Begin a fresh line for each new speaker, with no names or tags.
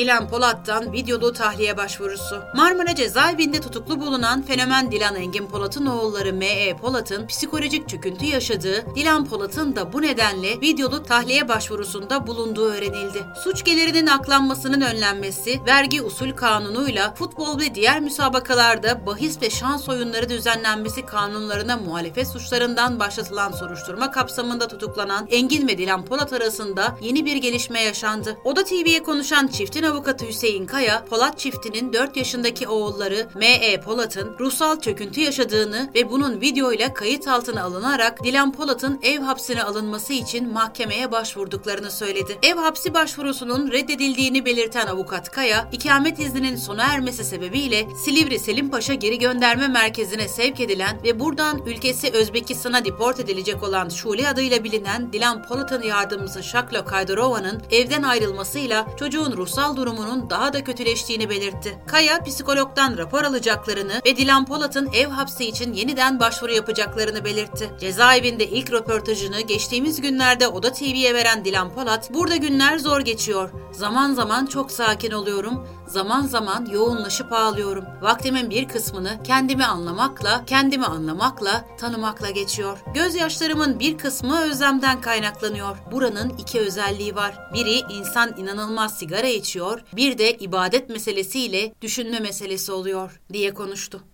Dilan Polat'tan videolu tahliye başvurusu. Marmara cezaevinde tutuklu bulunan fenomen Dilan Engin Polat'ın oğulları M.E. Polat'ın psikolojik çöküntü yaşadığı, Dilan Polat'ın da bu nedenle videolu tahliye başvurusunda bulunduğu öğrenildi. Suç gelirinin aklanmasının önlenmesi, vergi usul kanunuyla futbol ve diğer müsabakalarda bahis ve şans oyunları düzenlenmesi kanunlarına muhalefet suçlarından başlatılan soruşturma kapsamında tutuklanan Engin ve Dilan Polat arasında yeni bir gelişme yaşandı. Oda TV'ye konuşan çiftin avukatı Hüseyin Kaya, Polat çiftinin 4 yaşındaki oğulları M.E. Polat'ın ruhsal çöküntü yaşadığını ve bunun videoyla kayıt altına alınarak Dilan Polat'ın ev hapsine alınması için mahkemeye başvurduklarını söyledi. Ev hapsi başvurusunun reddedildiğini belirten avukat Kaya, ikamet izninin sona ermesi sebebiyle Silivri Selim Paşa geri gönderme merkezine sevk edilen ve buradan ülkesi Özbekistan'a deport edilecek olan Şule adıyla bilinen Dilan Polat'ın yardımcısı Şaklo Kaydorova'nın evden ayrılmasıyla çocuğun ruhsal durumunun daha da kötüleştiğini belirtti. Kaya, psikologdan rapor alacaklarını ve Dilan Polat'ın ev hapsi için yeniden başvuru yapacaklarını belirtti. Cezaevinde ilk röportajını geçtiğimiz günlerde Oda TV'ye veren Dilan Polat, burada günler zor geçiyor. Zaman zaman çok sakin oluyorum, zaman zaman yoğunlaşıp ağlıyorum. Vaktimin bir kısmını kendimi anlamakla, kendimi anlamakla, tanımakla geçiyor. Gözyaşlarımın bir kısmı özlemden kaynaklanıyor. Buranın iki özelliği var. Biri insan inanılmaz sigara içiyor, bir de ibadet meselesiyle düşünme meselesi oluyor diye konuştu.